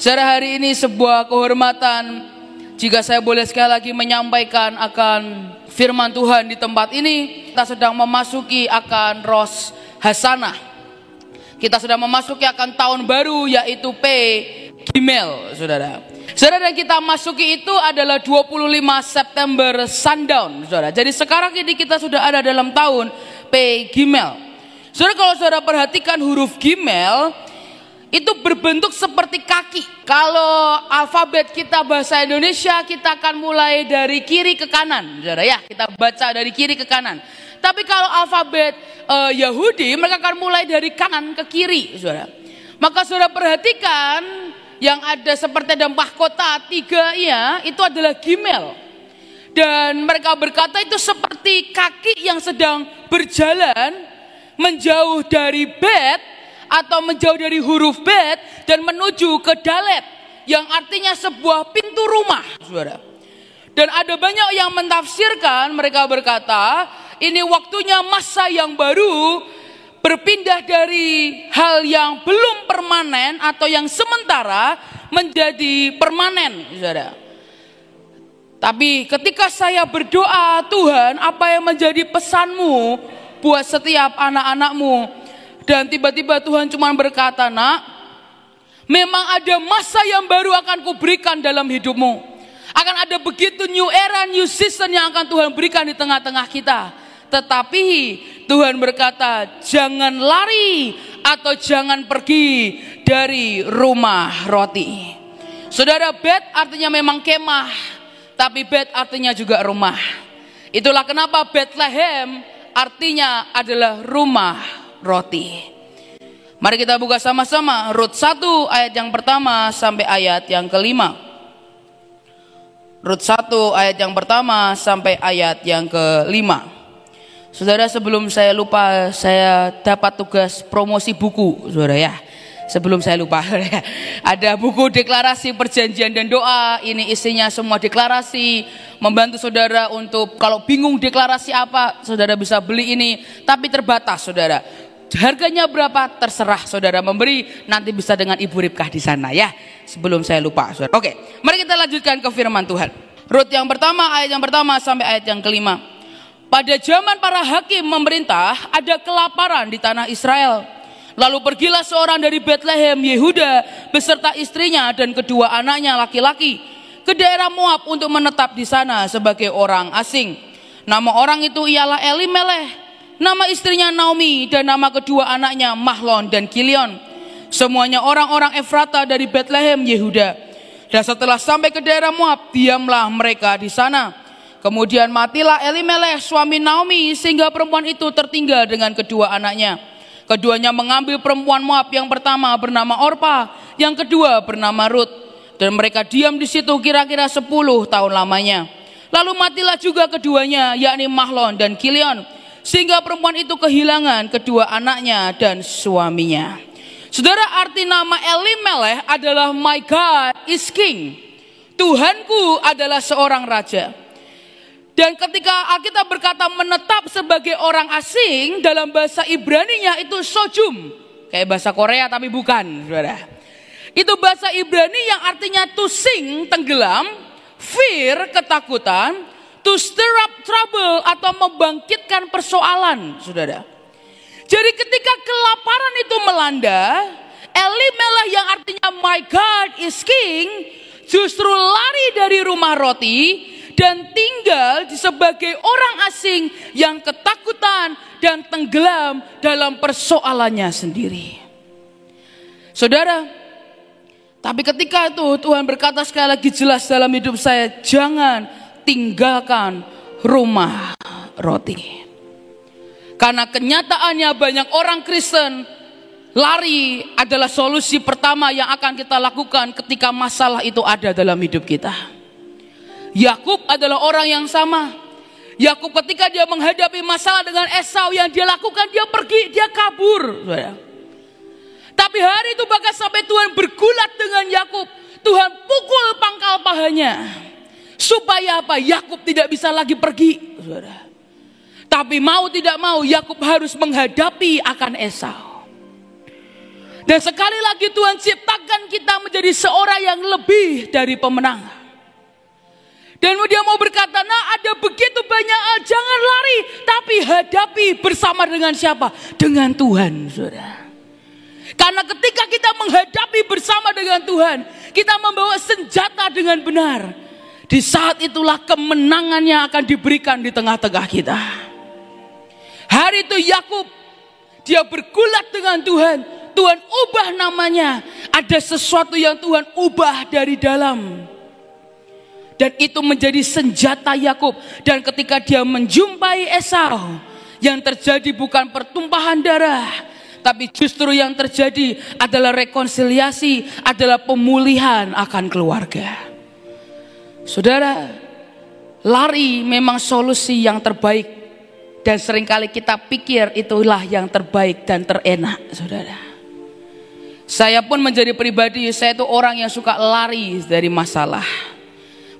Saudara hari ini sebuah kehormatan jika saya boleh sekali lagi menyampaikan akan firman Tuhan di tempat ini. Kita sedang memasuki akan Ros Hasanah. Kita sedang memasuki akan tahun baru yaitu P Gimel, saudara. Saudara yang kita masuki itu adalah 25 September sundown, saudara. Jadi sekarang ini kita sudah ada dalam tahun P Gimel. Saudara kalau saudara perhatikan huruf Gimel itu berbentuk seperti kaki. Kalau alfabet kita bahasa Indonesia kita akan mulai dari kiri ke kanan, saudara ya. Kita baca dari kiri ke kanan. Tapi kalau alfabet uh, Yahudi mereka akan mulai dari kanan ke kiri, saudara. Maka saudara perhatikan yang ada seperti ada mahkota tiga ya itu adalah gimel. Dan mereka berkata itu seperti kaki yang sedang berjalan menjauh dari bet atau menjauh dari huruf bet dan menuju ke dalet yang artinya sebuah pintu rumah, Saudara. Dan ada banyak yang mentafsirkan mereka berkata, ini waktunya masa yang baru berpindah dari hal yang belum permanen atau yang sementara menjadi permanen, Saudara. Tapi ketika saya berdoa, Tuhan, apa yang menjadi pesanmu buat setiap anak-anakmu. Dan tiba-tiba Tuhan cuma berkata, nak, memang ada masa yang baru akan kuberikan dalam hidupmu. Akan ada begitu new era, new season yang akan Tuhan berikan di tengah-tengah kita. Tetapi Tuhan berkata, jangan lari atau jangan pergi dari rumah roti. Saudara, bed artinya memang kemah, tapi bed artinya juga rumah. Itulah kenapa Bethlehem artinya adalah rumah roti. Mari kita buka sama-sama Rut 1 ayat yang pertama sampai ayat yang kelima. Rut 1 ayat yang pertama sampai ayat yang kelima. Saudara sebelum saya lupa saya dapat tugas promosi buku saudara ya sebelum saya lupa ada buku deklarasi perjanjian dan doa ini isinya semua deklarasi membantu saudara untuk kalau bingung deklarasi apa saudara bisa beli ini tapi terbatas saudara harganya berapa? Terserah saudara memberi. Nanti bisa dengan ibu Ripkah di sana ya. Sebelum saya lupa saudara. Oke mari kita lanjutkan ke firman Tuhan. Rut yang pertama ayat yang pertama sampai ayat yang kelima. Pada zaman para hakim memerintah ada kelaparan di tanah Israel. Lalu pergilah seorang dari Bethlehem Yehuda beserta istrinya dan kedua anaknya laki-laki ke daerah Moab untuk menetap di sana sebagai orang asing. Nama orang itu ialah Elimeleh, nama istrinya Naomi dan nama kedua anaknya Mahlon dan Kilion. Semuanya orang-orang Efrata dari Bethlehem Yehuda. Dan setelah sampai ke daerah Moab, diamlah mereka di sana. Kemudian matilah Elimeleh suami Naomi sehingga perempuan itu tertinggal dengan kedua anaknya. Keduanya mengambil perempuan Moab yang pertama bernama Orpa, yang kedua bernama Ruth. Dan mereka diam di situ kira-kira 10 tahun lamanya. Lalu matilah juga keduanya, yakni Mahlon dan Kilion. Sehingga perempuan itu kehilangan kedua anaknya dan suaminya. Saudara arti nama Elimelech adalah My God is King. Tuhanku adalah seorang raja. Dan ketika kita berkata menetap sebagai orang asing dalam bahasa Ibrani-nya itu sojum. Kayak bahasa Korea tapi bukan, Saudara. Itu bahasa Ibrani yang artinya to sing, tenggelam, fear, ketakutan, to stir up trouble atau membangkitkan persoalan, Saudara. Jadi ketika kelaparan itu melanda, Elimelech yang artinya my God is king, justru lari dari rumah roti dan tinggal sebagai orang asing yang ketakutan dan tenggelam dalam persoalannya sendiri. Saudara, tapi ketika itu Tuhan berkata sekali lagi jelas dalam hidup saya, jangan tinggalkan rumah roti. Karena kenyataannya banyak orang Kristen lari adalah solusi pertama yang akan kita lakukan ketika masalah itu ada dalam hidup kita. Yakub adalah orang yang sama. Yakub ketika dia menghadapi masalah dengan Esau yang dia lakukan dia pergi, dia kabur. Tapi hari itu bahkan sampai Tuhan bergulat dengan Yakub. Tuhan pukul pangkal pahanya. Supaya apa? Yakub tidak bisa lagi pergi. Tapi mau tidak mau Yakub harus menghadapi akan Esau. Dan sekali lagi Tuhan ciptakan kita menjadi seorang yang lebih dari pemenang. Dan dia mau berkata, nah ada begitu banyak hal, jangan lari, tapi hadapi bersama dengan siapa? Dengan Tuhan, saudara. Karena ketika kita menghadapi bersama dengan Tuhan, kita membawa senjata dengan benar. Di saat itulah kemenangannya akan diberikan di tengah-tengah kita. Hari itu Yakub dia bergulat dengan Tuhan. Tuhan ubah namanya. Ada sesuatu yang Tuhan ubah dari dalam. Dan itu menjadi senjata Yakub. Dan ketika dia menjumpai Esau, yang terjadi bukan pertumpahan darah, tapi justru yang terjadi adalah rekonsiliasi, adalah pemulihan akan keluarga. Saudara, lari memang solusi yang terbaik dan sering kali kita pikir itulah yang terbaik dan terenak, saudara. Saya pun menjadi pribadi, saya itu orang yang suka lari dari masalah.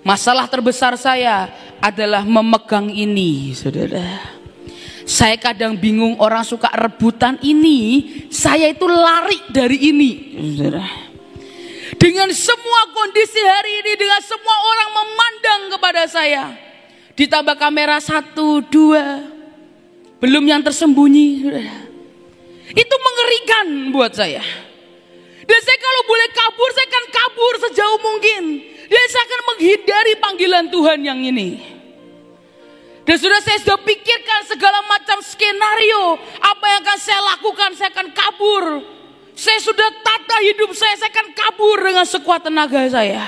Masalah terbesar saya adalah memegang ini, saudara. Saya kadang bingung orang suka rebutan ini, saya itu lari dari ini, saudara. Dengan semua kondisi hari ini, dengan semua orang memandang kepada saya. Ditambah kamera satu, dua, belum yang tersembunyi. Itu mengerikan buat saya. Dan saya kalau boleh kabur, saya akan kabur sejauh mungkin. Dan saya akan menghindari panggilan Tuhan yang ini. Dan sudah saya sudah pikirkan segala macam skenario. Apa yang akan saya lakukan, saya akan kabur. Saya sudah tata hidup saya, saya akan kabur dengan sekuat tenaga saya.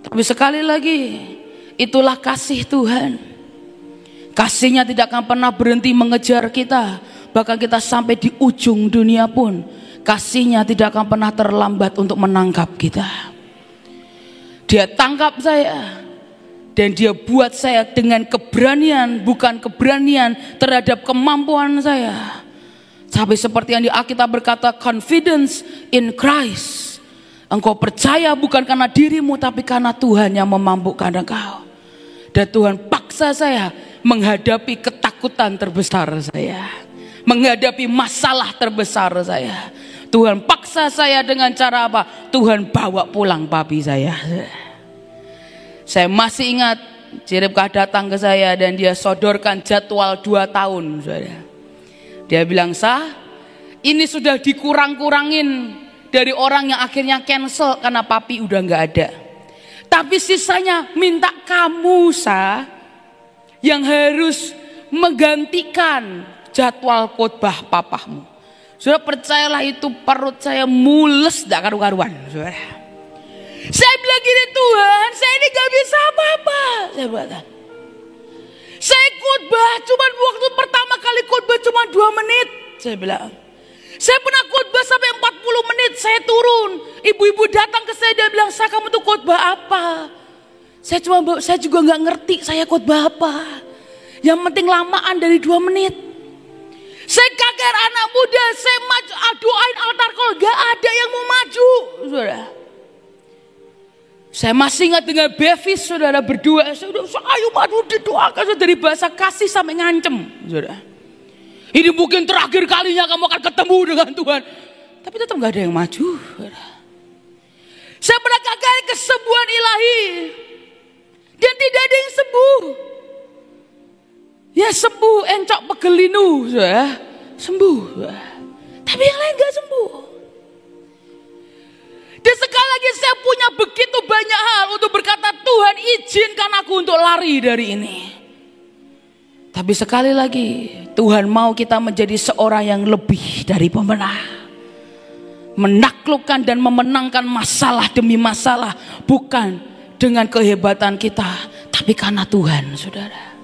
Tapi sekali lagi, itulah kasih Tuhan. Kasihnya tidak akan pernah berhenti mengejar kita. Bahkan kita sampai di ujung dunia pun. Kasihnya tidak akan pernah terlambat untuk menangkap kita. Dia tangkap saya. Dan dia buat saya dengan keberanian. Bukan keberanian terhadap kemampuan saya. Tapi seperti yang di Alkitab berkata. Confidence in Christ. Engkau percaya bukan karena dirimu. Tapi karena Tuhan yang memampukan engkau. Dan Tuhan paksa saya menghadapi ketakutan terbesar saya, menghadapi masalah terbesar saya. Tuhan paksa saya dengan cara apa? Tuhan bawa pulang papi saya. Saya masih ingat Jiripkah datang ke saya dan dia sodorkan jadwal dua tahun. Saudara. Dia bilang, sah, ini sudah dikurang-kurangin dari orang yang akhirnya cancel karena papi udah nggak ada. Tapi sisanya minta kamu, sah, yang harus menggantikan jadwal khotbah papahmu. Sudah percayalah itu perut saya mules tidak karu-karuan. Saya bilang gini Tuhan, saya ini gak bisa apa-apa. Saya bilang, saya khotbah cuma waktu pertama kali khotbah cuma dua menit. Saya bilang, saya pernah khotbah sampai 40 menit, saya turun. Ibu-ibu datang ke saya dan bilang, saya kamu tuh khotbah apa? Saya cuma saya juga nggak ngerti saya khotbah apa. Yang penting lamaan dari dua menit. Saya kaget anak muda, saya maju, doain altar kalau gak ada yang mau maju. Saudara. Saya masih ingat dengan Bevis saudara berdua. Saya udah ayo maju didoakan dari bahasa kasih sampai ngancem. Saudara. Ini mungkin terakhir kalinya kamu akan ketemu dengan Tuhan. Tapi tetap gak ada yang maju. Saudara. Saya pernah kaget kesembuhan ilahi. Dan tidak ada yang sembuh. Ya sembuh encok pegelinu, ya. Sembuh. Tapi yang lain gak sembuh. Dan sekali lagi saya punya begitu banyak hal untuk berkata Tuhan izinkan aku untuk lari dari ini. Tapi sekali lagi Tuhan mau kita menjadi seorang yang lebih dari pemenang. Menaklukkan dan memenangkan masalah demi masalah. Bukan dengan kehebatan kita, tapi karena Tuhan, saudara.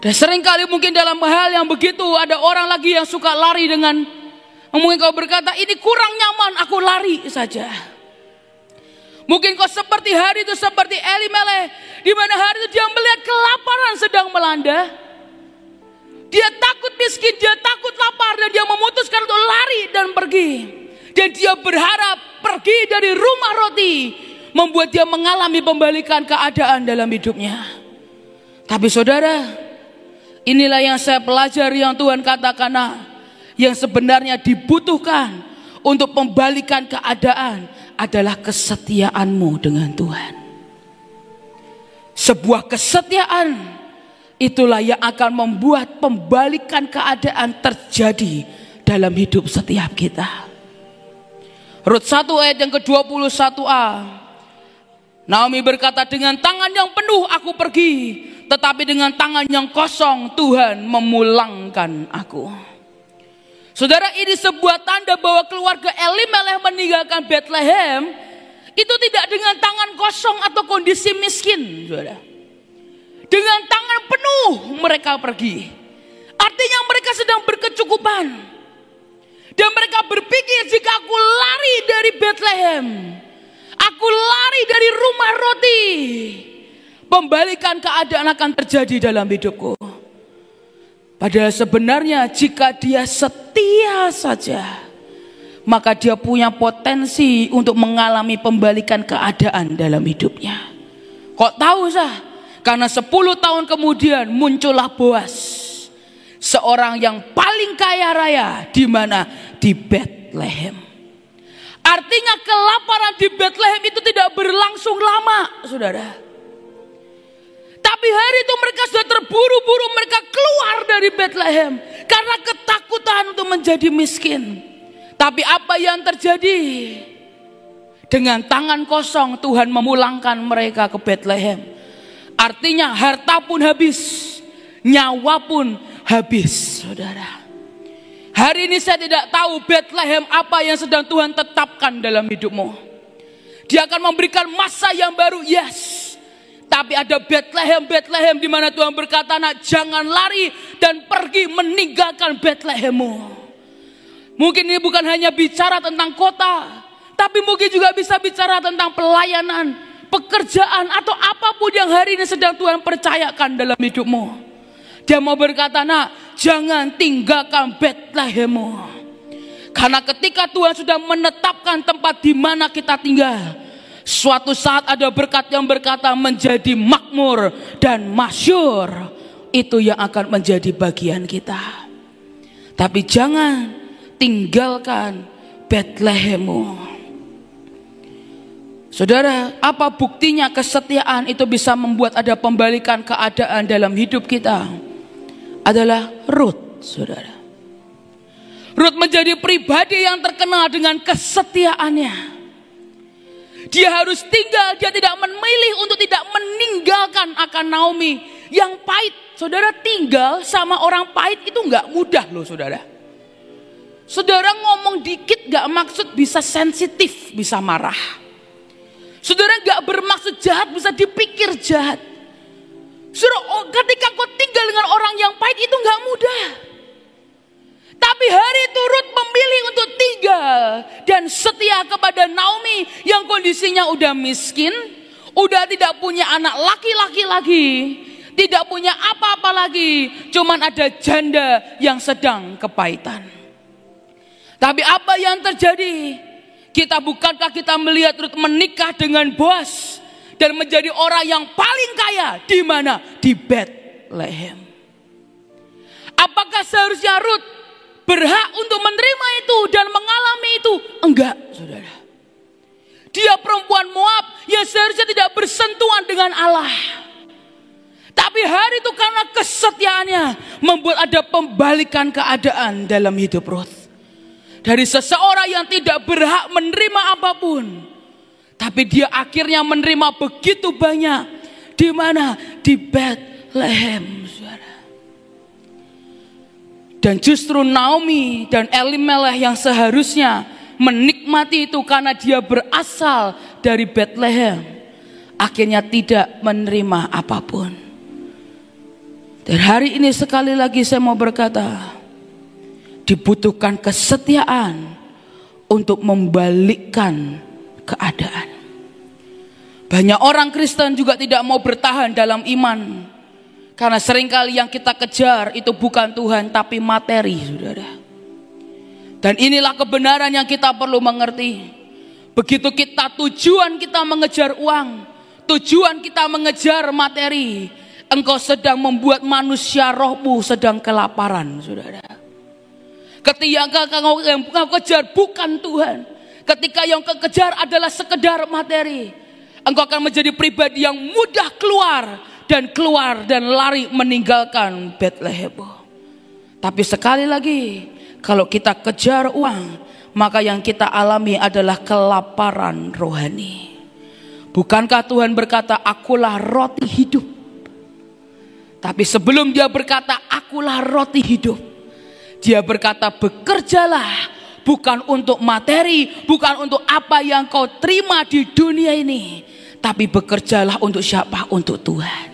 Dan sering kali mungkin dalam hal yang begitu ada orang lagi yang suka lari dengan mungkin kau berkata ini kurang nyaman aku lari saja. Mungkin kau seperti hari itu seperti Eli Meleh di mana hari itu dia melihat kelaparan sedang melanda. Dia takut miskin, dia takut lapar dan dia memutuskan untuk lari dan pergi. Dan dia berharap pergi dari rumah roti membuat dia mengalami pembalikan keadaan dalam hidupnya. Tapi saudara, inilah yang saya pelajari yang Tuhan katakan, nah, yang sebenarnya dibutuhkan untuk membalikan keadaan adalah kesetiaanmu dengan Tuhan. Sebuah kesetiaan itulah yang akan membuat pembalikan keadaan terjadi dalam hidup setiap kita. Rut 1 ayat yang ke-21a. Naomi berkata dengan tangan yang penuh aku pergi, tetapi dengan tangan yang kosong Tuhan memulangkan aku. Saudara ini sebuah tanda bahwa keluarga Elimelech meninggalkan Bethlehem itu tidak dengan tangan kosong atau kondisi miskin, saudara. Dengan tangan penuh mereka pergi. Artinya mereka sedang berkecukupan. Dan mereka berpikir jika aku lari dari Bethlehem, aku lari dari rumah roti, pembalikan keadaan akan terjadi dalam hidupku. Padahal sebenarnya jika dia setia saja, maka dia punya potensi untuk mengalami pembalikan keadaan dalam hidupnya. Kok tahu sah? Karena 10 tahun kemudian muncullah Boas. Seorang yang paling kaya raya di mana? Di Bethlehem. Artinya kelaparan di Bethlehem itu tidak berlangsung lama, saudara. Tapi hari itu mereka sudah terburu-buru mereka keluar dari Bethlehem karena ketakutan untuk menjadi miskin. Tapi apa yang terjadi? Dengan tangan kosong Tuhan memulangkan mereka ke Bethlehem. Artinya harta pun habis, nyawa pun habis, saudara. Hari ini saya tidak tahu Bethlehem apa yang sedang Tuhan tetapkan dalam hidupmu. Dia akan memberikan masa yang baru, yes. Tapi ada Bethlehem, Bethlehem di mana Tuhan berkata, "Nak, jangan lari dan pergi meninggalkan Bethlehemmu." Mungkin ini bukan hanya bicara tentang kota, tapi mungkin juga bisa bicara tentang pelayanan, pekerjaan atau apa pun yang hari ini sedang Tuhan percayakan dalam hidupmu. Dia mau berkata, nak, jangan tinggalkan Bethlehemmu. Karena ketika Tuhan sudah menetapkan tempat di mana kita tinggal, suatu saat ada berkat yang berkata menjadi makmur dan masyur. Itu yang akan menjadi bagian kita. Tapi jangan tinggalkan Bethlehemmu. Saudara, apa buktinya kesetiaan itu bisa membuat ada pembalikan keadaan dalam hidup kita? Adalah Ruth, saudara. Ruth menjadi pribadi yang terkenal dengan kesetiaannya. Dia harus tinggal, dia tidak memilih untuk tidak meninggalkan akan Naomi yang pahit. Saudara tinggal sama orang pahit itu nggak mudah loh saudara. Saudara ngomong dikit gak maksud bisa sensitif, bisa marah. Saudara gak bermaksud jahat, bisa dipikir jahat. Saudara, oh, ketika kau tinggal dengan orang yang pahit itu gak mudah. Tapi hari turut memilih untuk tinggal dan setia kepada Naomi yang kondisinya udah miskin, udah tidak punya anak laki-laki lagi, tidak punya apa-apa lagi, cuman ada janda yang sedang kepahitan. Tapi apa yang terjadi? Kita bukankah kita melihat Ruth menikah dengan bos dan menjadi orang yang paling kaya di mana? Di Bethlehem. Apakah seharusnya Ruth berhak untuk menerima itu dan mengalami itu? Enggak, saudara. Dia perempuan Moab yang seharusnya tidak bersentuhan dengan Allah. Tapi hari itu karena kesetiaannya membuat ada pembalikan keadaan dalam hidup Ruth dari seseorang yang tidak berhak menerima apa pun. Tapi dia akhirnya menerima begitu banyak. Di mana? Di Bethlehem. Dan justru Naomi dan Elimelech yang seharusnya menikmati itu karena dia berasal dari Bethlehem. Akhirnya tidak menerima apa pun. Dan hari ini sekali lagi saya mau berkata, dibutuhkan kesetiaan untuk membalikkan keadaan. Banyak orang Kristen juga tidak mau bertahan dalam iman. Karena sering kali yang kita kejar itu bukan Tuhan tapi materi, saudara. Dan inilah kebenaran yang kita perlu mengerti. Begitu kita tujuan kita mengejar uang, tujuan kita mengejar materi, engkau sedang membuat manusia rohmu sedang kelaparan, saudara. Ketika yang kau kejar bukan Tuhan. Ketika yang kau kejar adalah sekedar materi. Engkau akan menjadi pribadi yang mudah keluar dan keluar dan lari meninggalkan Bethlehem. Tapi sekali lagi, kalau kita kejar uang, maka yang kita alami adalah kelaparan rohani. Bukankah Tuhan berkata, "Akulah roti hidup"? Tapi sebelum Dia berkata, "Akulah roti hidup", Dia berkata, "Bekerjalah bukan untuk materi, bukan untuk apa yang kau terima di dunia ini, tapi bekerjalah untuk siapa? Untuk Tuhan.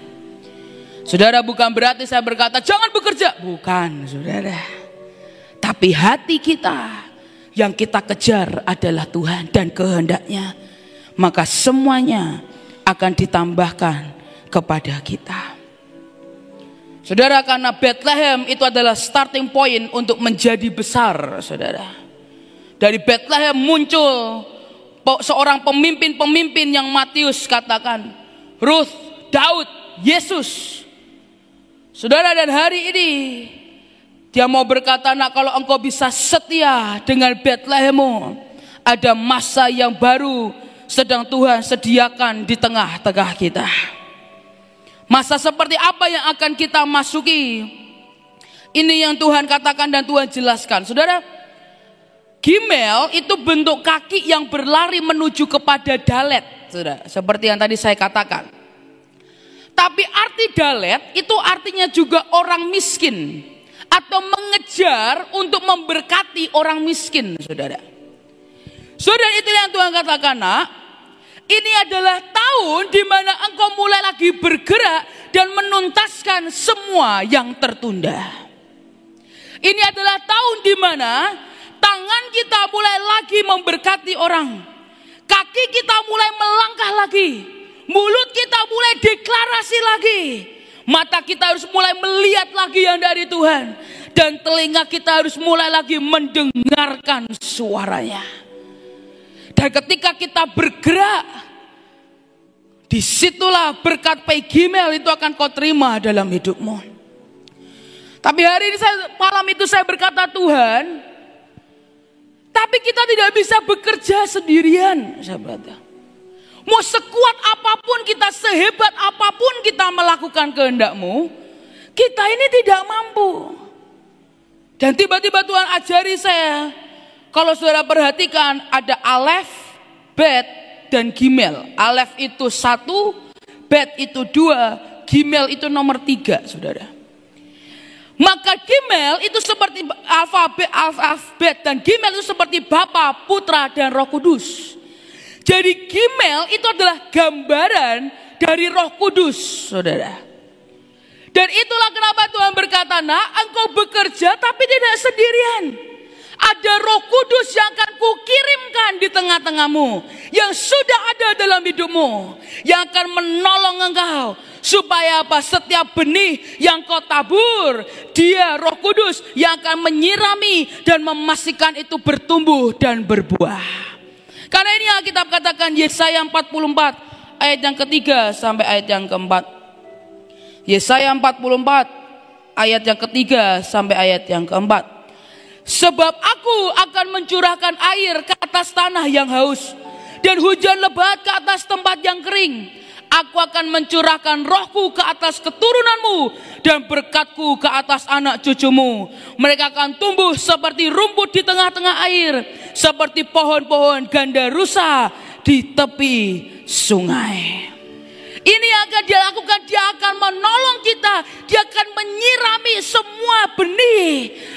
Saudara, bukan berarti saya berkata jangan bekerja, bukan, saudara. Tapi hati kita yang kita kejar adalah Tuhan dan kehendaknya, maka semuanya akan ditambahkan kepada kita. Saudara, karena Bethlehem itu adalah starting point untuk menjadi besar, saudara. Dari Bethlehem muncul seorang pemimpin-pemimpin yang Matius katakan. Ruth, Daud, Yesus. Saudara dan hari ini dia mau berkata, nak kalau engkau bisa setia dengan Bethlehemmu, ada masa yang baru sedang Tuhan sediakan di tengah-tengah kita. Masa seperti apa yang akan kita masuki? Ini yang Tuhan katakan dan Tuhan jelaskan. Saudara, Gimel itu bentuk kaki yang berlari menuju kepada dalet, sudah seperti yang tadi saya katakan. Tapi arti dalet itu artinya juga orang miskin atau mengejar untuk memberkati orang miskin, saudara. Saudara itu yang Tuhan katakan, nak, ini adalah tahun di mana engkau mulai lagi bergerak dan menuntaskan semua yang tertunda. Ini adalah tahun di mana Tangan kita mulai lagi memberkati orang. Kaki kita mulai melangkah lagi. Mulut kita mulai deklarasi lagi. Mata kita harus mulai melihat lagi yang dari Tuhan. Dan telinga kita harus mulai lagi mendengarkan suaranya. Dan ketika kita bergerak, di situlah berkat Pegimel itu akan kau terima dalam hidupmu. Tapi hari ini saya, malam itu saya berkata Tuhan, tapi kita tidak bisa bekerja sendirian, sahabat. Mau sekuat apa pun kita, sehebat apa pun kita melakukan kehendakmu, kita ini tidak mampu. Dan tiba-tiba Tuhan ajari saya, kalau saudara perhatikan ada alef, bet, dan gimel. Alef itu satu, bet itu dua, gimel itu nomor tiga, saudara. Maka Gimel itu seperti alfabet, alfabet dan Gimel itu seperti Bapa, Putra dan Roh Kudus. Jadi Gimel itu adalah gambaran dari Roh Kudus, Saudara. Dan itulah kenapa Tuhan berkata, "Nak, engkau bekerja tapi tidak sendirian." Ada roh kudus yang akan kukirimkan di tengah-tengahmu. Yang sudah ada dalam hidupmu. Yang akan menolong engkau Supaya apa? Setiap benih yang kau tabur, dia roh kudus yang akan menyirami dan memastikan itu bertumbuh dan berbuah. Karena ini yang kita katakan Yesaya 44 ayat yang ketiga sampai ayat yang keempat. Yesaya 44 ayat yang ketiga sampai ayat yang keempat. Sebab aku akan mencurahkan air ke atas tanah yang haus dan hujan lebat ke atas tempat yang kering Aku akan mencurahkan rohku ke atas keturunanmu dan berkatku ke atas anak cucumu. Mereka akan tumbuh seperti rumput di tengah-tengah air, seperti pohon-pohon ganda rusa di tepi sungai. Ini yang akan dia lakukan, dia akan menolong kita, dia akan menyirami semua benih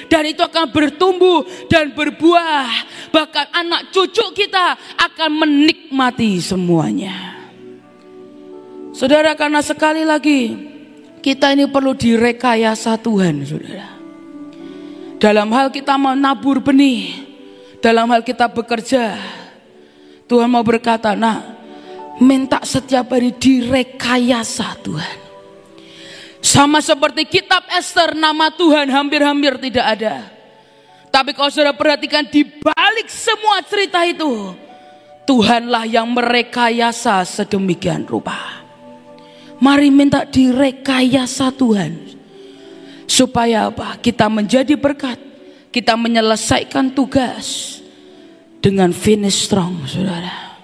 dan itu akan bertumbuh dan berbuah. Bahkan anak cucu kita akan menikmati semuanya. Saudara karena sekali lagi kita ini perlu direkayasa Tuhan saudara. Dalam hal kita menabur benih, dalam hal kita bekerja, Tuhan mau berkata, nah minta setiap hari direkayasa Tuhan. Sama seperti kitab Esther, nama Tuhan hampir-hampir tidak ada. Tapi kalau saudara perhatikan di balik semua cerita itu, Tuhanlah yang merekayasa sedemikian rupa. Mari minta direkayasa Tuhan. Supaya apa? Kita menjadi berkat. Kita menyelesaikan tugas dengan finish strong, saudara.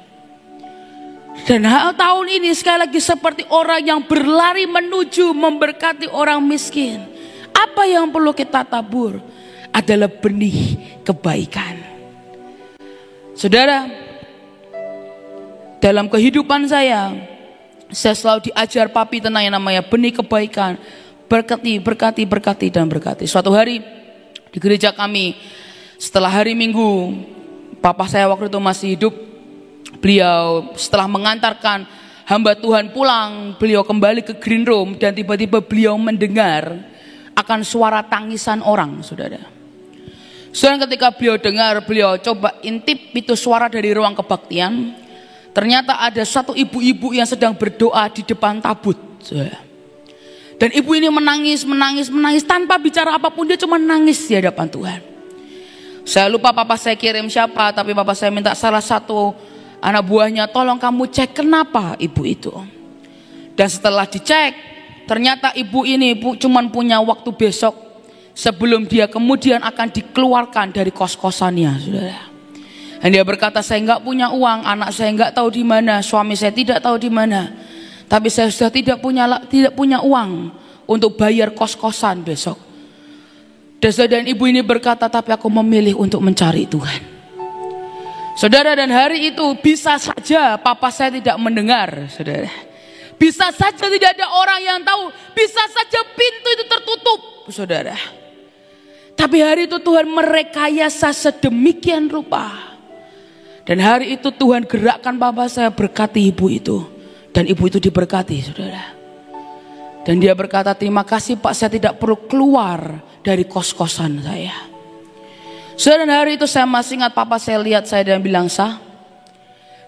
Dan hal tahun ini sekali lagi seperti orang yang berlari menuju memberkati orang miskin. Apa yang perlu kita tabur adalah benih kebaikan. Saudara, dalam kehidupan saya, saya selalu diajar papi tentang yang namanya benih kebaikan. Berkati, berkati, berkati, dan berkati. Suatu hari di gereja kami, setelah hari minggu, papa saya waktu itu masih hidup, Beliau setelah mengantarkan hamba Tuhan pulang, beliau kembali ke green room dan tiba-tiba beliau mendengar akan suara tangisan orang, saudara. Saudara ketika beliau dengar, beliau coba intip itu suara dari ruang kebaktian. Ternyata ada satu ibu-ibu yang sedang berdoa di depan tabut. Saudara. Dan ibu ini menangis, menangis, menangis tanpa bicara apa pun dia cuma nangis di hadapan Tuhan. Saya lupa papa saya kirim siapa, tapi papa saya minta salah satu anak buahnya tolong kamu cek kenapa ibu itu. Dan setelah dicek, ternyata ibu ini cuma punya waktu besok sebelum dia kemudian akan dikeluarkan dari kos-kosannya, saudara. Dan dia berkata, saya nggak punya uang, anak saya nggak tahu di mana, suami saya tidak tahu di mana. Tapi saya sudah tidak punya tidak punya uang untuk bayar kos-kosan besok. Dan ibu ini berkata, tapi aku memilih untuk mencari Tuhan. Saudara dan hari itu bisa saja papa saya tidak mendengar, saudara. Bisa saja tidak ada orang yang tahu, bisa saja pintu itu tertutup, saudara. Tapi hari itu Tuhan merekayasa sedemikian rupa. Dan hari itu Tuhan gerakkan papa saya berkati ibu itu. Dan ibu itu diberkati, saudara. Dan dia berkata, terima kasih Pak, saya tidak perlu keluar dari kos-kosan saya. Saudara hari itu saya masih ingat papa saya lihat saya dan bilang sah.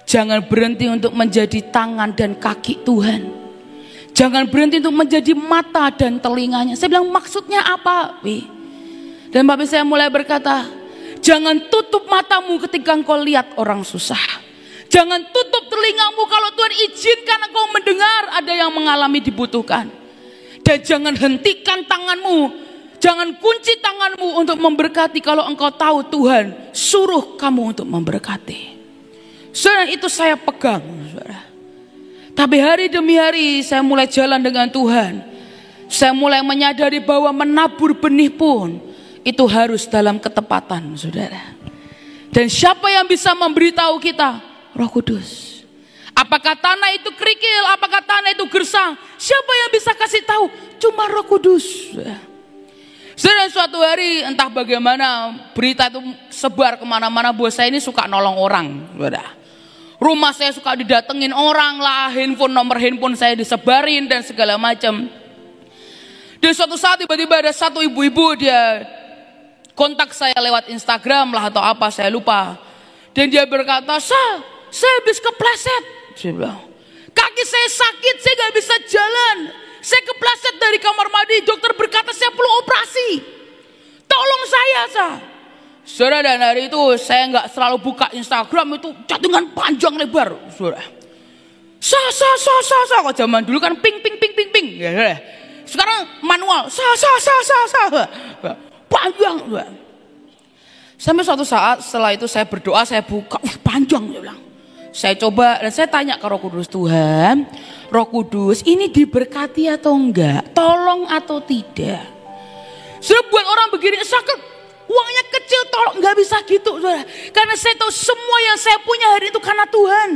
Jangan berhenti untuk menjadi tangan dan kaki Tuhan. Jangan berhenti untuk menjadi mata dan telinganya. Saya bilang maksudnya apa? Wi? Dan bapak saya mulai berkata, jangan tutup matamu ketika engkau lihat orang susah. Jangan tutup telingamu kalau Tuhan izinkan engkau mendengar ada yang mengalami dibutuhkan. Dan jangan hentikan tanganmu Jangan kunci tanganmu untuk memberkati kalau engkau tahu Tuhan suruh kamu untuk memberkati. Saudara itu saya pegang, saudara. Tapi hari demi hari saya mulai jalan dengan Tuhan. Saya mulai menyadari bahwa menabur benih pun itu harus dalam ketepatan, saudara. Dan siapa yang bisa memberitahu kita? Roh Kudus. Apakah tanah itu kerikil? Apakah tanah itu gersang? Siapa yang bisa kasih tahu? Cuma Roh Kudus. Sedang suatu hari entah bagaimana berita itu sebar ke mana-mana bahwa saya ini suka nolong orang. Rumah saya suka didatengin orang lah, handphone nomor handphone saya disebarin dan segala macam. Dan suatu saat tiba-tiba ada satu ibu-ibu dia kontak saya lewat Instagram lah atau apa saya lupa. Dan dia berkata, saya, saya habis kepleset. Saya bilang, kaki saya sakit, saya gak bisa jalan. Saya kepleset dari kamar mandi, dokter berkata saya perlu operasi. Tolong saya, sah. Saudara dan hari itu saya nggak selalu buka Instagram itu chattingan panjang lebar, saudara. Sa sa sa sa sa kok zaman dulu kan ping ping ping ping ping ya, ya. Sekarang manual sa sa sa sa sa panjang, saudara. Sampai suatu saat setelah itu saya berdoa, saya buka, uh, panjang dia bilang. Saya coba dan saya tanya ke Roh Kudus Tuhan, Roh Kudus ini diberkati atau enggak? Tolong atau tidak? Sudah buat orang begini sakit, uangnya kecil tolong nggak bisa gitu, saudara. Karena saya tahu semua yang saya punya hari itu karena Tuhan.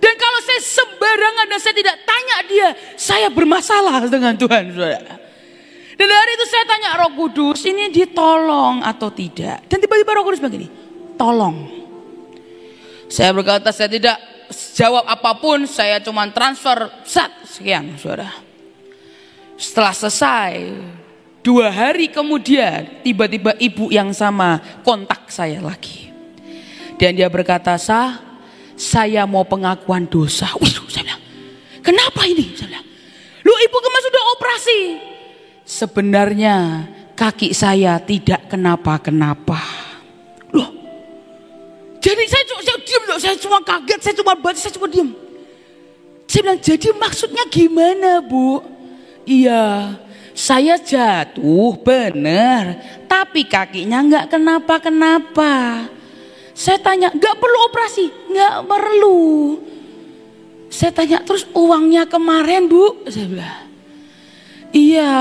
Dan kalau saya sembarangan dan saya tidak tanya dia, saya bermasalah dengan Tuhan, saudara. Dan hari itu saya tanya Roh Kudus, ini ditolong atau tidak? Dan tiba-tiba Roh Kudus begini, tolong. Saya berkata saya tidak jawab apa pun, saya cuma transfer sat sekian, saudara. Setelah selesai, dua hari kemudian tiba-tiba ibu yang sama kontak saya lagi. Dan dia berkata, sah, saya mau pengakuan dosa. Wih, saya bilang, kenapa ini? Saya bilang, lu ibu kemarin sudah operasi. Sebenarnya kaki saya tidak kenapa-kenapa. Jadi saya, saya diam saya cuma kaget, saya cuma baca, saya cuma diam. Saya bilang, jadi maksudnya gimana bu? Iya, Saya jatuh bener, tapi kakinya nggak kenapa-kenapa. Saya tanya, nggak perlu operasi? Nggak perlu. Saya tanya, terus uangnya kemarin bu? Saya bilang, iya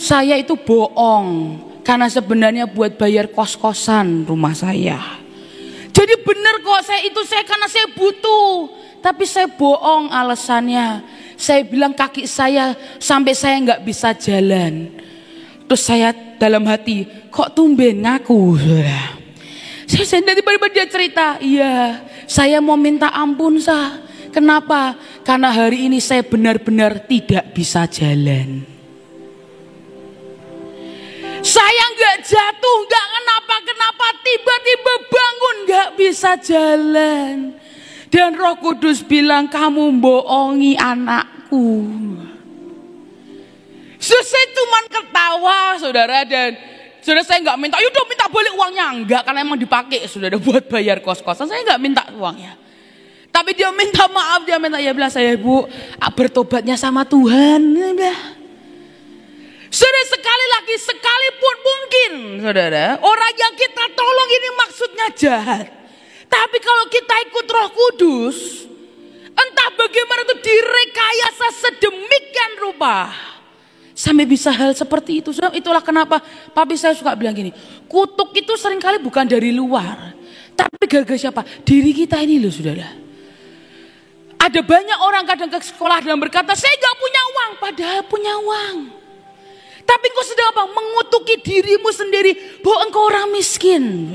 saya itu bohong. Karena sebenarnya buat bayar kos-kosan rumah saya. Jadi bener kok saya itu saya karena saya butuh. Tapi saya bohong alasannya saya bilang kaki saya sampai saya nggak bisa jalan. Terus saya dalam hati, kok tumben ngaku? Saya sendiri tiba-tiba dia cerita, iya saya mau minta ampun sah. Kenapa? Karena hari ini saya benar-benar tidak bisa jalan. Saya nggak jatuh, nggak kenapa-kenapa, tiba-tiba bangun nggak bisa jalan. Dan roh kudus bilang kamu bohongi anakku. Saya cuma ketawa saudara dan saudara saya nggak minta, yaudah minta balik uangnya. Enggak karena emang dipakai saudara buat bayar kos-kosan. Saya nggak minta uangnya. Tapi dia minta maaf, dia minta ya bilang saya bu bertobatnya sama Tuhan. Saudara sekali lagi sekalipun mungkin saudara orang yang kita tolong ini maksudnya jahat. Tapi kalau kita ikut roh kudus, entah bagaimana itu direkayasa sedemikian rupa. Sampai bisa hal seperti itu. Itulah kenapa papi saya suka bilang gini. Kutuk itu sering kali bukan dari luar. Tapi gara-gara siapa? Diri kita ini loh saudara. Ada banyak orang kadang ke sekolah dan berkata, saya gak punya uang. Padahal punya uang. Tapi engkau sedang apa? Mengutuki dirimu sendiri bahwa engkau orang miskin.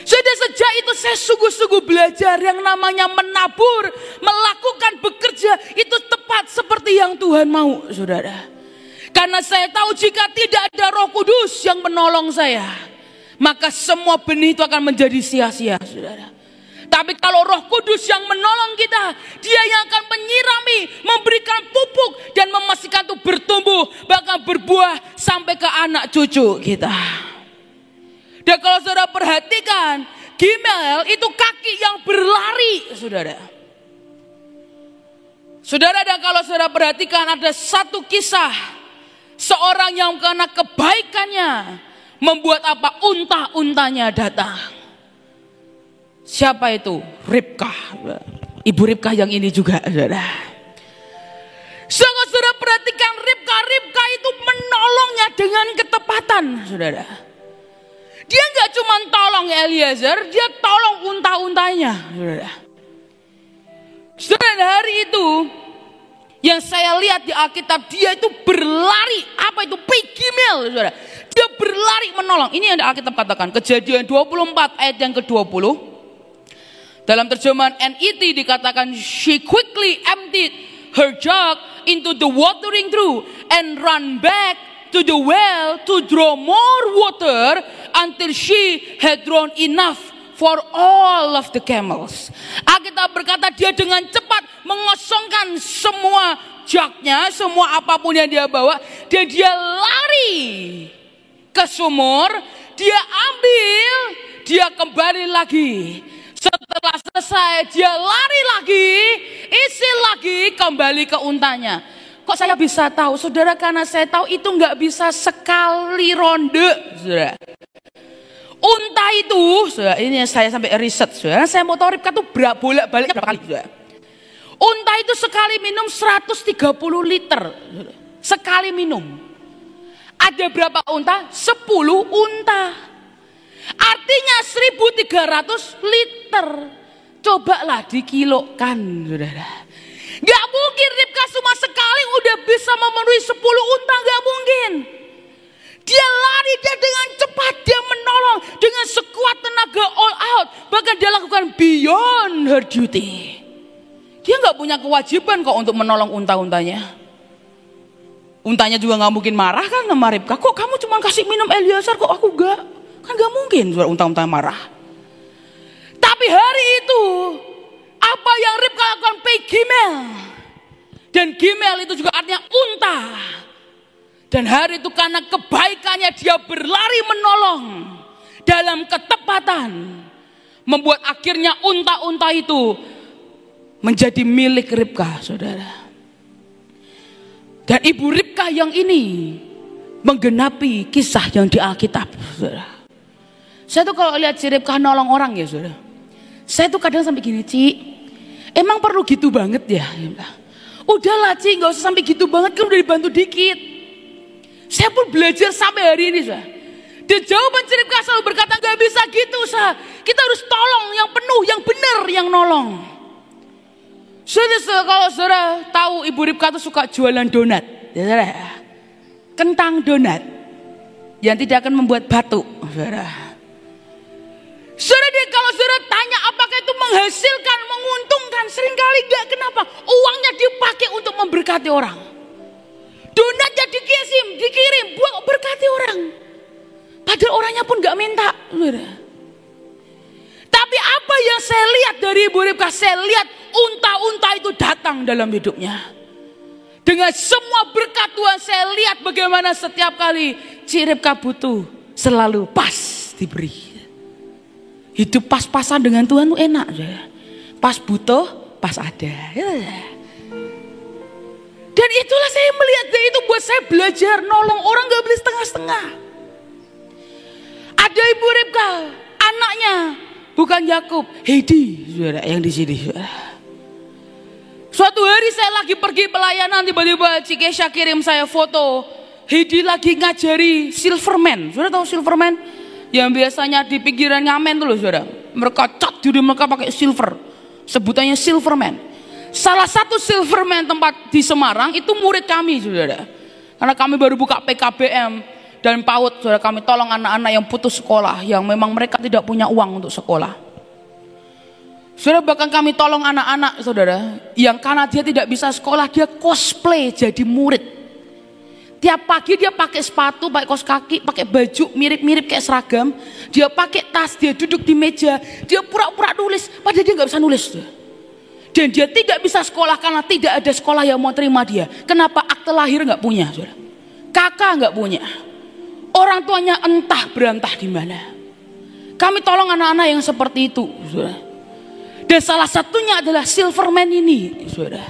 Sudah sejak itu saya sungguh-sungguh belajar yang namanya menabur, melakukan bekerja itu tepat seperti yang Tuhan mau, saudara. Karena saya tahu jika tidak ada roh kudus yang menolong saya, maka semua benih itu akan menjadi sia-sia, saudara. Tapi kalau roh kudus yang menolong kita, dia yang akan menyirami, memberikan pupuk dan memastikan itu bertumbuh, bahkan berbuah sampai ke anak cucu kita. Dan kalau saudara perhatikan, Gimel itu kaki yang berlari, saudara. Saudara dan kalau saudara perhatikan ada satu kisah seorang yang karena kebaikannya membuat apa unta-untanya datang. Siapa itu? Ribka. Ibu Ribka yang ini juga, saudara. Saudara perhatikan Ribka, Ribka itu menolongnya dengan ketepatan, saudara. Dia nggak cuma tolong Eliezer, dia tolong unta-untanya. Saudara hari itu yang saya lihat di Alkitab dia itu berlari apa itu pegimel saudara. Dia berlari menolong. Ini yang Alkitab katakan. Kejadian 24 ayat yang ke-20. Dalam terjemahan NET dikatakan she quickly emptied her jug into the watering trough and run back to the well to draw more water until she had drawn enough for all of the camels. Alkitab berkata dia dengan cepat mengosongkan semua jaknya, semua apa pun yang dia bawa, dan dia lari ke sumur, dia ambil, dia kembali lagi. Setelah selesai dia lari lagi, isi lagi kembali ke untanya. Kok saya bisa tahu? Saudara karena saya tahu itu nggak bisa sekali ronde. Saudara. Unta itu, saudara, ini saya sampai riset. Saudara. Saya mau tahu Ribka tuh bolak baliknya berapa kali. Saudara. Unta itu sekali minum 130 liter. Sekali minum. Ada berapa unta? 10 unta. Artinya 1300 liter. Cobalah dikilokan, saudara. Gak mungkin Ribka cuma sekali udah bisa memenuhi 10 unta, gak mungkin. Dia lari, dia dengan cepat, dia menolong dengan sekuat tenaga all out. Bahkan dia lakukan beyond her duty. Dia gak punya kewajiban kok untuk menolong unta-untanya. Untanya juga gak mungkin marah kan sama Ribka. Kok kamu cuma kasih minum Eliasar kok aku gak? Kan gak mungkin unta-unta marah. Tapi hari itu apa yang Ribka lakukan pay gimel. Dan gimel itu juga artinya unta. Dan hari itu karena kebaikannya dia berlari menolong dalam ketepatan. Membuat akhirnya unta-unta itu menjadi milik Ribka, saudara. Dan Ibu Ribka yang ini menggenapi kisah yang di Alkitab, saudara. Saya tuh kalau lihat si Ribka nolong orang ya, saudara. Saya tuh kadang sampai gini, Ci, emang perlu gitu banget ya? Udahlah Ci, gak usah sampai gitu banget, kan udah dibantu dikit. Saya pun belajar sampai hari ini, saudara. Dan jawaban si Ribka selalu berkata, gak bisa gitu, saudara. Kita harus tolong yang penuh, yang benar, yang nolong. Saudara, kalau saudara tahu Ibu Ribka itu suka jualan donat. Ya, saudara. Kentang donat. Yang tidak akan membuat batuk. Saudara. Saudara, kalau saudara tanya apakah itu menghasilkan, menguntungkan. Seringkali enggak. Kenapa? Uangnya dipakai untuk memberkati orang. Donatnya dikirim, dikirim buat berkati orang. Padahal orangnya pun enggak minta. Tapi apa yang saya lihat dari Ibu Ribka, saya lihat unta-unta itu datang dalam hidupnya. Dengan semua berkat Tuhan saya lihat bagaimana setiap kali Ribka butuh selalu pas diberi. Hidup pas-pasan dengan Tuhan itu enak. Pas butuh, pas ada. Dan itulah saya melihat dan itu buat saya belajar nolong orang gak beli setengah-setengah. Ada ibu Ribka, anaknya bukan Yakub, Heidi, saudara yang di sini. Suatu hari saya lagi pergi pelayanan tiba-tiba Cikesha kirim saya foto Heidi lagi ngajari Silverman. Sudah tahu Silverman? Yang biasanya di pinggiran ngamen tuh loh saudara. Mereka cat diri mereka pakai silver. Sebutannya Silverman. Salah satu Silverman tempat di Semarang itu murid kami saudara. Karena kami baru buka PKBM dan PAUD saudara kami tolong anak-anak yang putus sekolah yang memang mereka tidak punya uang untuk sekolah. Saudara bahkan kami tolong anak-anak saudara yang karena dia tidak bisa sekolah dia cosplay jadi murid. Tiap pagi dia pakai sepatu, pakai kos kaki, pakai baju mirip-mirip kayak seragam. Dia pakai tas, dia duduk di meja, dia pura-pura nulis, padahal dia nggak bisa nulis. Dan dia tidak bisa sekolah karena tidak ada sekolah yang mau terima dia. Kenapa akte lahir nggak punya, saudara? Kakak nggak punya. Orang tuanya entah berantah di mana. Kami tolong anak-anak yang seperti itu, saudara. Dan salah satunya adalah Silverman ini, saudara.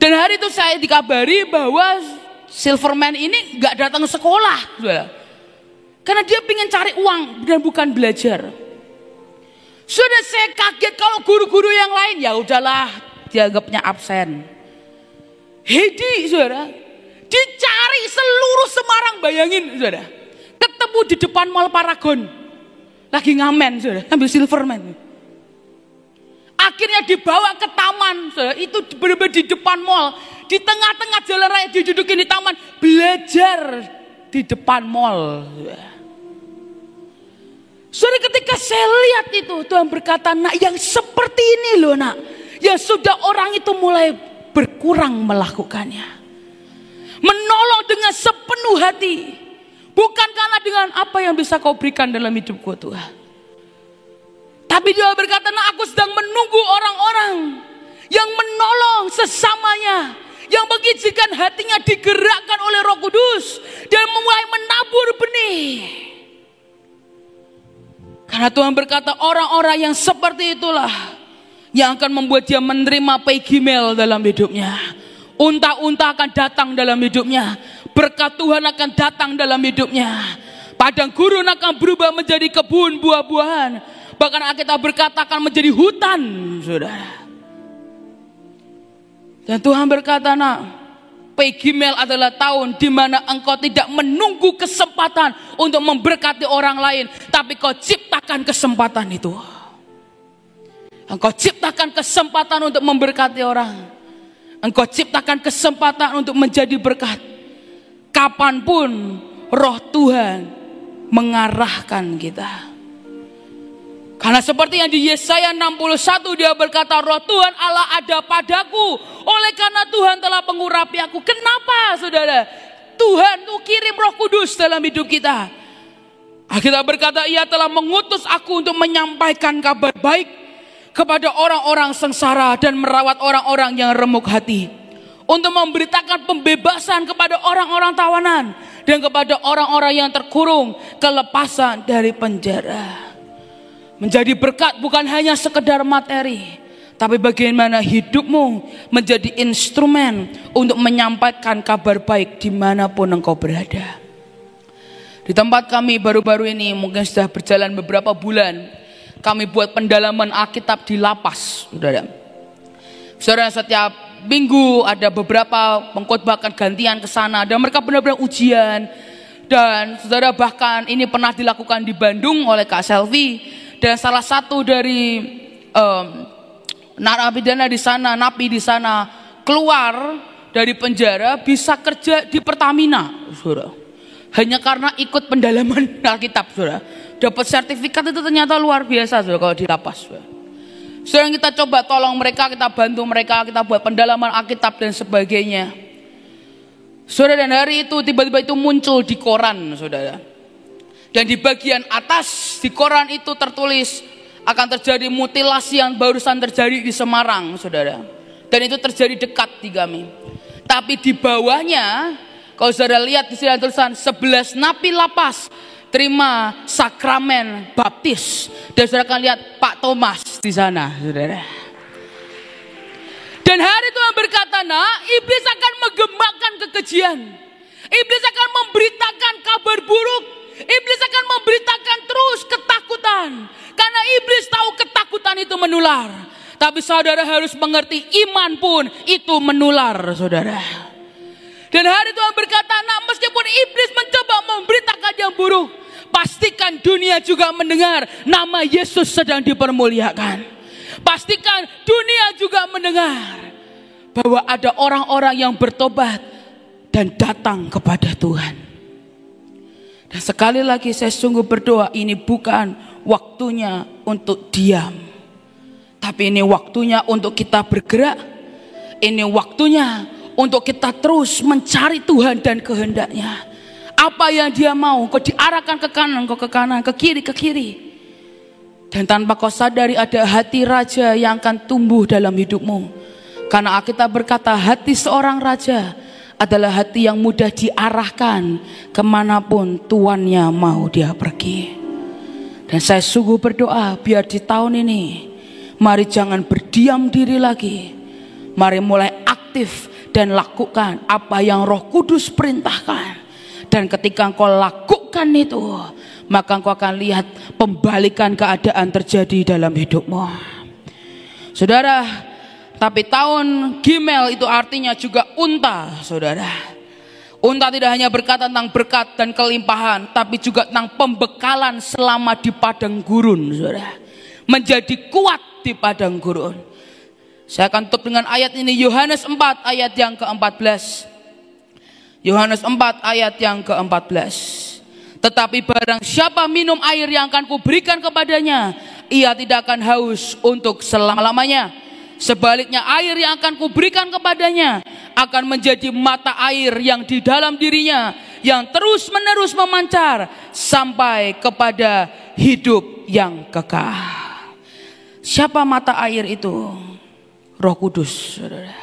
Dan hari itu saya dikabari bahwa Silverman ini nggak datang sekolah, saudara. Karena dia ingin cari uang dan bukan belajar. Sudah saya kaget kalau guru-guru yang lain ya udahlah dianggapnya absen. Hedi saudara, dicari seluruh Semarang bayangin saudara. Ketemu di depan mall Paragon. Lagi ngamen saudara, ambil Silverman. Akhirnya dibawa ke taman, saudara. itu benar-benar di depan mall di tengah-tengah jalan raya didudukin di taman, belajar di depan mall. Saudara ketika saya lihat itu Tuhan berkata nak yang seperti ini loh nak. Yang sudah orang itu mulai berkurang melakukannya. Menolong dengan sepenuh hati. Bukan karena dengan apa yang bisa kau berikan dalam hidupku Tuhan. Tapi dia berkata nah aku sedang menunggu orang-orang yang menolong sesamanya yang mengizinkan hatinya digerakkan oleh Roh Kudus dan mulai menabur benih. Karena Tuhan berkata orang-orang yang seperti itulah yang akan membuat dia menerima gimel dalam hidupnya. Unta-unta akan datang dalam hidupnya. Berkat Tuhan akan datang dalam hidupnya. Padang gurun akan berubah menjadi kebun buah-buahan. Bahkan kita berkata akan menjadi hutan, saudara. Dan Tuhan berkata, nak, Pegimel adalah tahun di mana engkau tidak menunggu kesempatan untuk memberkati orang lain, tapi kau ciptakan kesempatan itu. Engkau ciptakan kesempatan untuk memberkati orang. Engkau ciptakan kesempatan untuk menjadi berkat. Kapan pun roh Tuhan mengarahkan kita. Karena seperti yang di Yesaya 61 dia berkata roh Tuhan Allah ada padaku. Oleh karena Tuhan telah mengurapi aku. Kenapa saudara? Tuhan tuh kirim roh kudus dalam hidup kita. Kita berkata ia telah mengutus aku untuk menyampaikan kabar baik kepada orang-orang sengsara dan merawat orang-orang yang remuk hati. Untuk memberitakan pembebasan kepada orang-orang tawanan dan kepada orang-orang yang terkurung kelepasan dari penjara. Menjadi berkat bukan hanya sekedar materi, tapi bagaimana hidupmu menjadi instrumen untuk menyampaikan kabar baik di mana pun engkau berada. Di tempat kami baru-baru ini mungkin sudah berjalan beberapa bulan, kami buat pendalaman Alkitab di lapas, saudara. Saudara setiap minggu ada beberapa pengkhotbah gantian ke sana dan mereka benar-benar ujian dan saudara bahkan ini pernah dilakukan di Bandung oleh Kak Selvi dan salah satu dari um, narapidana di sana, napi di sana keluar dari penjara bisa kerja di Pertamina, saudara. Hanya karena ikut pendalaman Alkitab, saudara. Dapat sertifikat itu ternyata luar biasa, saudara, kalau di lapas. Saudara. Kita coba tolong mereka, kita bantu mereka, kita buat pendalaman Alkitab dan sebagainya. Saudara dan hari itu tiba-tiba itu muncul di koran, saudara. Dan di bagian atas di koran itu tertulis akan terjadi mutilasi yang barusan terjadi di Semarang, saudara. Dan itu terjadi dekat di kami. Tapi di bawahnya, kalau saudara lihat di sini tulisan 11 napi lapas terima sakramen baptis. Dan saudara akan lihat Pak Thomas di sana, saudara. Dan hari Tuhan berkata, nak, iblis akan menggembangkan kekejian. Iblis akan memberitakan kabar buruk. Iblis akan memberitakan terus ketakutan. Karena iblis tahu ketakutan itu menular. Tapi saudara harus mengerti iman pun itu menular saudara. Dan hari Tuhan berkata, nak meskipun iblis mencoba memberitakan yang buruk. Pastikan dunia juga mendengar nama Yesus sedang dipermuliakan. Pastikan dunia juga mendengar bahwa ada orang-orang yang bertobat dan datang kepada Tuhan. Sekali lagi saya sungguh berdoa ini bukan waktunya untuk diam. Tapi ini waktunya untuk kita bergerak. Ini waktunya untuk kita terus mencari Tuhan dan kehendaknya. Apa yang dia mau, kau diarahkan ke kanan, kau ke kanan, ke kiri, ke kiri. Dan tanpa kau sadari ada hati raja yang akan tumbuh dalam hidupmu. Karena kita berkata hati seorang raja adalah hati yang mudah diarahkan ke mana pun tuannya mau dia pergi. Dan saya sungguh berdoa biar di tahun ini mari jangan berdiam diri lagi. Mari mulai aktif dan lakukan apa yang roh kudus perintahkan. Dan ketika engkau lakukan itu, maka engkau akan lihat pembalikan keadaan terjadi dalam hidupmu. Saudara, tapi tahun Gimel itu artinya juga unta, saudara. Unta tidak hanya berkata tentang berkat dan kelimpahan, tapi juga tentang pembekalan selama di padang gurun, saudara. Menjadi kuat di padang gurun. Saya akan tutup dengan ayat ini, Yohanes 4 ayat yang ke-14. Yohanes 4 ayat yang ke-14. Tetapi barang siapa minum air yang akan kuberikan kepadanya, ia tidak akan haus untuk selama-lamanya. Sebaliknya air yang akan kuberikan kepadanya akan menjadi mata air yang di dalam dirinya yang terus menerus memancar sampai kepada hidup yang kekal. Siapa mata air itu? Roh Kudus, Saudara.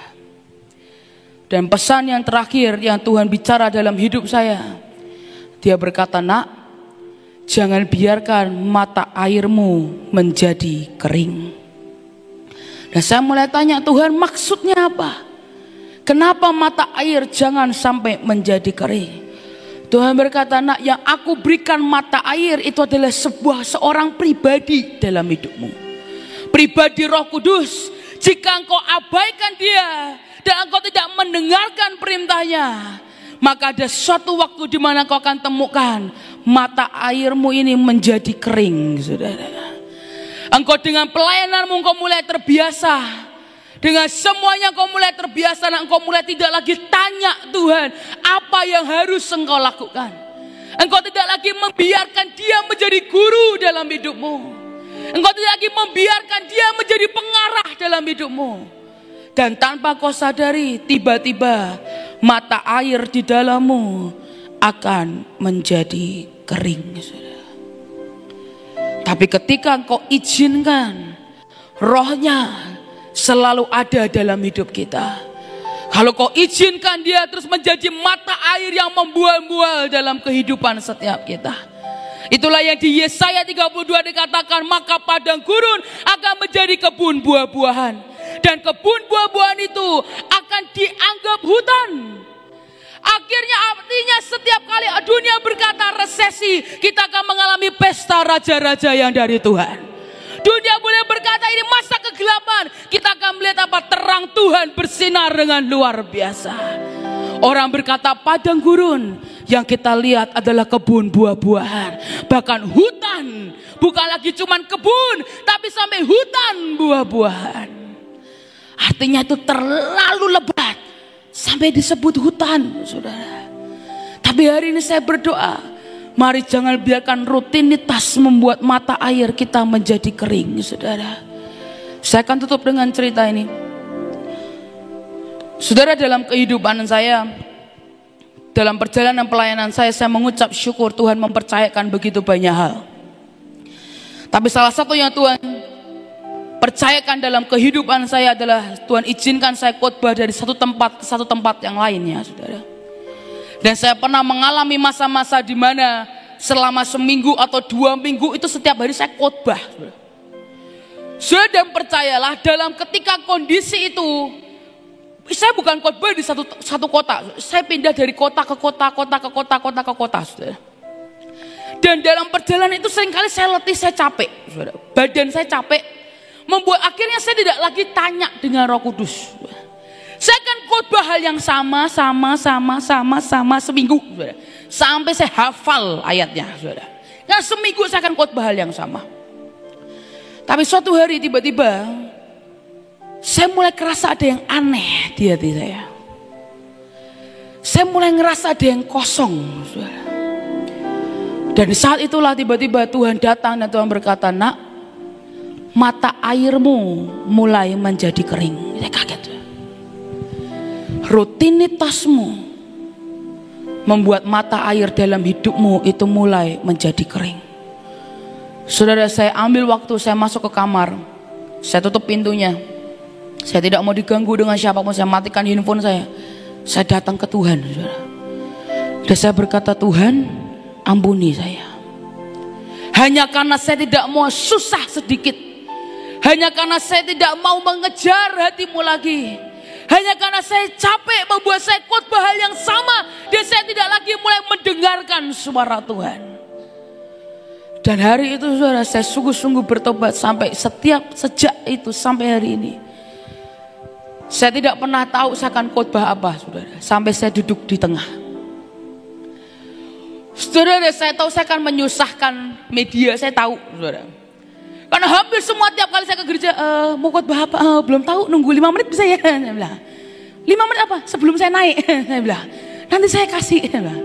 Dan pesan yang terakhir yang Tuhan bicara dalam hidup saya, dia berkata, "Nak, jangan biarkan mata airmu menjadi kering." Dan saya mulai tanya, "Tuhan, maksudnya apa? Kenapa mata air jangan sampai menjadi kering?" Tuhan berkata, "Nak, yang aku berikan mata air itu adalah sebuah seorang pribadi dalam hidupmu. Pribadi Roh Kudus. Jika engkau abaikan dia dan engkau tidak mendengarkan perintahnya, maka ada suatu waktu di mana kau akan temukan mata airmu ini menjadi kering, saudara. Engkau dengan pelayananmu engkau mulai terbiasa. Dengan semuanya engkau mulai terbiasa dan engkau mulai tidak lagi tanya Tuhan apa yang harus engkau lakukan. Engkau tidak lagi membiarkan dia menjadi guru dalam hidupmu. Engkau tidak lagi membiarkan dia menjadi pengarah dalam hidupmu. Dan tanpa kau sadari tiba-tiba mata air di dalammu akan menjadi kering. Tapi ketika engkau izinkan rohnya selalu ada dalam hidup kita. Kalau kau izinkan dia terus menjadi mata air yang membual-bual dalam kehidupan setiap kita. Itulah yang di Yesaya 32 dikatakan, maka padang gurun akan menjadi kebun buah-buahan. Dan kebun buah-buahan itu akan dianggap hutan. Akhirnya artinya setiap kali dunia berkata resesi, kita akan mengalami pesta raja-raja yang dari Tuhan. Dunia boleh berkata ini masa kegelapan, kita akan melihat apa terang Tuhan bersinar dengan luar biasa. Orang berkata padang gurun yang kita lihat adalah kebun buah-buahan. Bahkan hutan. Bukan lagi cuman kebun. Tapi sampai hutan buah-buahan. Artinya itu terlalu lebat. Sampai disebut hutan saudara. Tapi hari ini saya berdoa. Mari jangan biarkan rutinitas membuat mata air kita menjadi kering saudara. Saya akan tutup dengan cerita ini. Saudara dalam kehidupan saya, dalam perjalanan pelayanan saya, saya mengucap syukur Tuhan mempercayakan begitu banyak hal. Tapi salah satu yang Tuhan percayakan dalam kehidupan saya adalah Tuhan izinkan saya khotbah dari satu tempat ke satu tempat yang lainnya, saudara. Dan saya pernah mengalami masa-masa di mana selama seminggu atau dua minggu itu setiap hari saya khotbah. Saudara percayalah dalam ketika kondisi itu saya bukan khotbah di satu satu kota. Saya pindah dari kota ke kota, kota ke kota, kota ke kota, saudara. Dan dalam perjalanan itu sering kali saya letih, saya capek. Badan saya capek, membuat akhirnya saya tidak lagi tanya dengan Roh Kudus. Saya akan khotbah hal yang sama, sama, sama, sama, sama seminggu, saudara. Sampai saya hafal ayatnya, saudara. Nah seminggu saya akan khotbah hal yang sama. Tapi suatu hari tiba-tiba saya mulai kerasa ada yang aneh di hati saya. Saya mulai ngerasa ada yang kosong. Dan di saat itulah tiba-tiba Tuhan datang dan Tuhan berkata, nak, mata airmu mulai menjadi kering. Saya kaget. Rutinitasmu membuat mata air dalam hidupmu itu mulai menjadi kering. Saudara saya ambil waktu saya masuk ke kamar. Saya tutup pintunya. Saya tidak mau diganggu dengan siapa pun. Saya matikan handphone saya. Saya datang ke Tuhan. Dan saya berkata, Tuhan ampuni saya. Hanya karena saya tidak mau susah sedikit. Hanya karena saya tidak mau mengejar hatimu lagi. Hanya karena saya capek membuat saya khotbah hal yang sama. Dan saya tidak lagi mulai mendengarkan suara Tuhan. Dan hari itu saudara saya sungguh-sungguh bertobat sampai setiap sejak itu sampai hari ini. Saya tidak pernah tahu saya akan khotbah apa, saudara. Sampai saya duduk di tengah. Saudara, saya tahu saya akan menyusahkan media, saya tahu, saudara. Karena hampir semua tiap kali saya ke gereja, e, mau khotbah apa? E, belum tahu, nunggu lima menit bisa ya? Saya bilang. Lima menit apa? Sebelum saya naik, saya bilang. Nanti saya kasih. Saya bilang.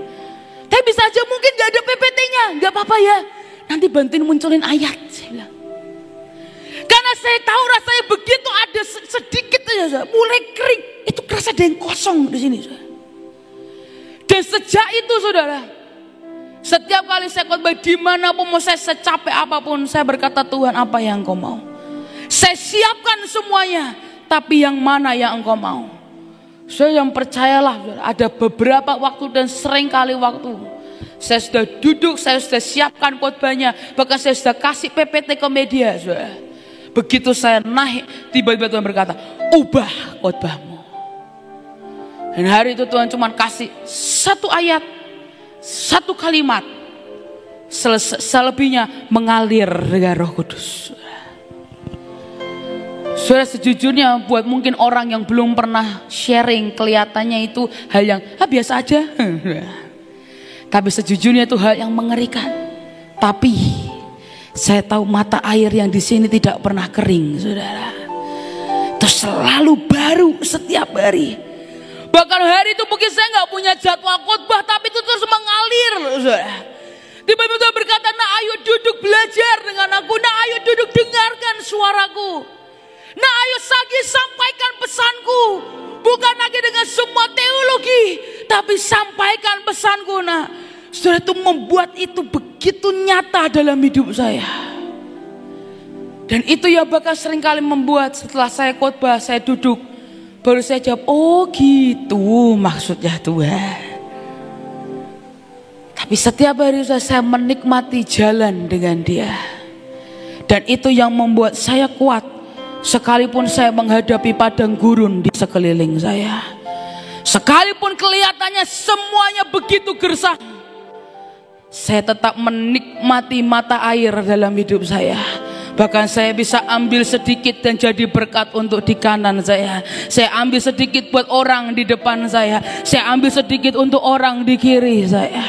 Tapi bisa aja mungkin gak ada PPT-nya, gak apa-apa ya. Nanti bantuin munculin ayat, saya bilang. Karena saya tahu rasanya begitu ada sedikit aja, mulai kering. Itu kerasa ada yang kosong di sini. Dan sejak itu saudara, setiap kali saya khotbah di mana pun mau saya secapek apa pun, saya berkata Tuhan apa yang engkau mau. Saya siapkan semuanya, tapi yang mana yang engkau mau. Saya yang percayalah, ada beberapa waktu dan sering kali waktu. Saya sudah duduk, saya sudah siapkan khotbahnya, bahkan saya sudah kasih PPT ke media, saudara. Begitu saya naik, tiba-tiba Tuhan berkata, ubah khotbahmu. Dan hari itu Tuhan cuma kasih satu ayat, satu kalimat. Selebihnya mengalir dengan roh kudus. Saudara sejujurnya buat mungkin orang yang belum pernah sharing kelihatannya itu hal yang ah, biasa aja. Tapi sejujurnya itu hal yang mengerikan. Tapi saya tahu mata air yang di sini tidak pernah kering, saudara. Itu selalu baru setiap hari. Bahkan hari itu mungkin saya nggak punya jadwal khotbah, tapi itu terus mengalir. Tiba-tiba berkata, nah ayo duduk belajar dengan aku, nah ayo duduk dengarkan suaraku. Nah ayo sagi sampaikan pesanku. Bukan lagi dengan semua teologi, tapi sampaikan pesanku. Nah, saudara itu membuat itu begitu nyata dalam hidup saya. Dan itu yang bakal sering kali membuat setelah saya khotbah, saya duduk, baru saya jawab, oh gitu maksudnya Tuhan. Tapi setiap hari saya menikmati jalan dengan dia. Dan itu yang membuat saya kuat. Sekalipun saya menghadapi padang gurun di sekeliling saya. Sekalipun kelihatannya semuanya begitu gersah. Saya tetap menikmati mata air dalam hidup saya. Bahkan saya bisa ambil sedikit dan jadi berkat untuk di kanan saya. Saya ambil sedikit buat orang di depan saya. Saya ambil sedikit untuk orang di kiri saya.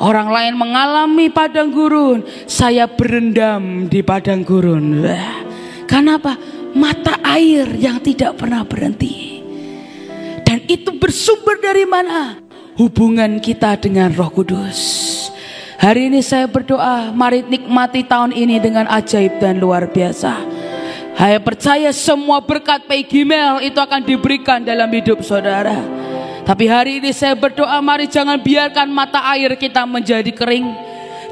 Orang lain mengalami padang gurun, saya berendam di padang gurun. Karena apa? Mata air yang tidak pernah berhenti. Dan itu bersumber dari mana? Hubungan kita dengan Roh Kudus. Hari ini saya berdoa, mari nikmati tahun ini dengan ajaib dan luar biasa. Saya percaya semua berkat Peggy Mel itu akan diberikan dalam hidup saudara. Tapi hari ini saya berdoa mari jangan biarkan mata air kita menjadi kering.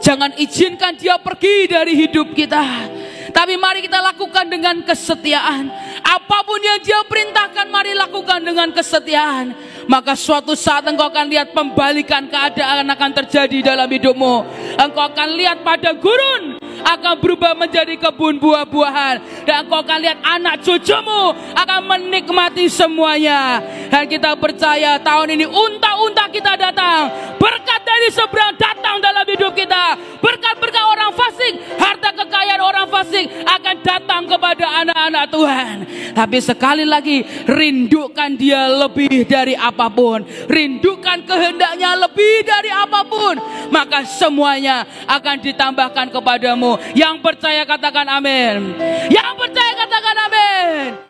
Jangan izinkan dia pergi dari hidup kita. Tapi mari kita lakukan dengan kesetiaan. Apa pun yang dia perintahkan mari lakukan dengan kesetiaan. Maka suatu saat engkau akan lihat pembalikan keadaan akan terjadi dalam hidupmu. Engkau akan lihat pada gurun akan berubah menjadi kebun buah-buahan. Dan kau akan lihat anak cucumu akan menikmati semuanya. Dan kita percaya tahun ini unta-unta kita datang. Berkat dari seberang datang dalam hidup kita. Berkat-berkat orang fasik, harta kekayaan orang fasik akan datang kepada anak-anak Tuhan. Tapi sekali lagi rindukan dia lebih dari apa pun. Rindukan kehendaknya lebih dari apa pun. Maka semuanya akan ditambahkan kepadamu. Yang percaya katakan amin. Yang percaya katakan amin.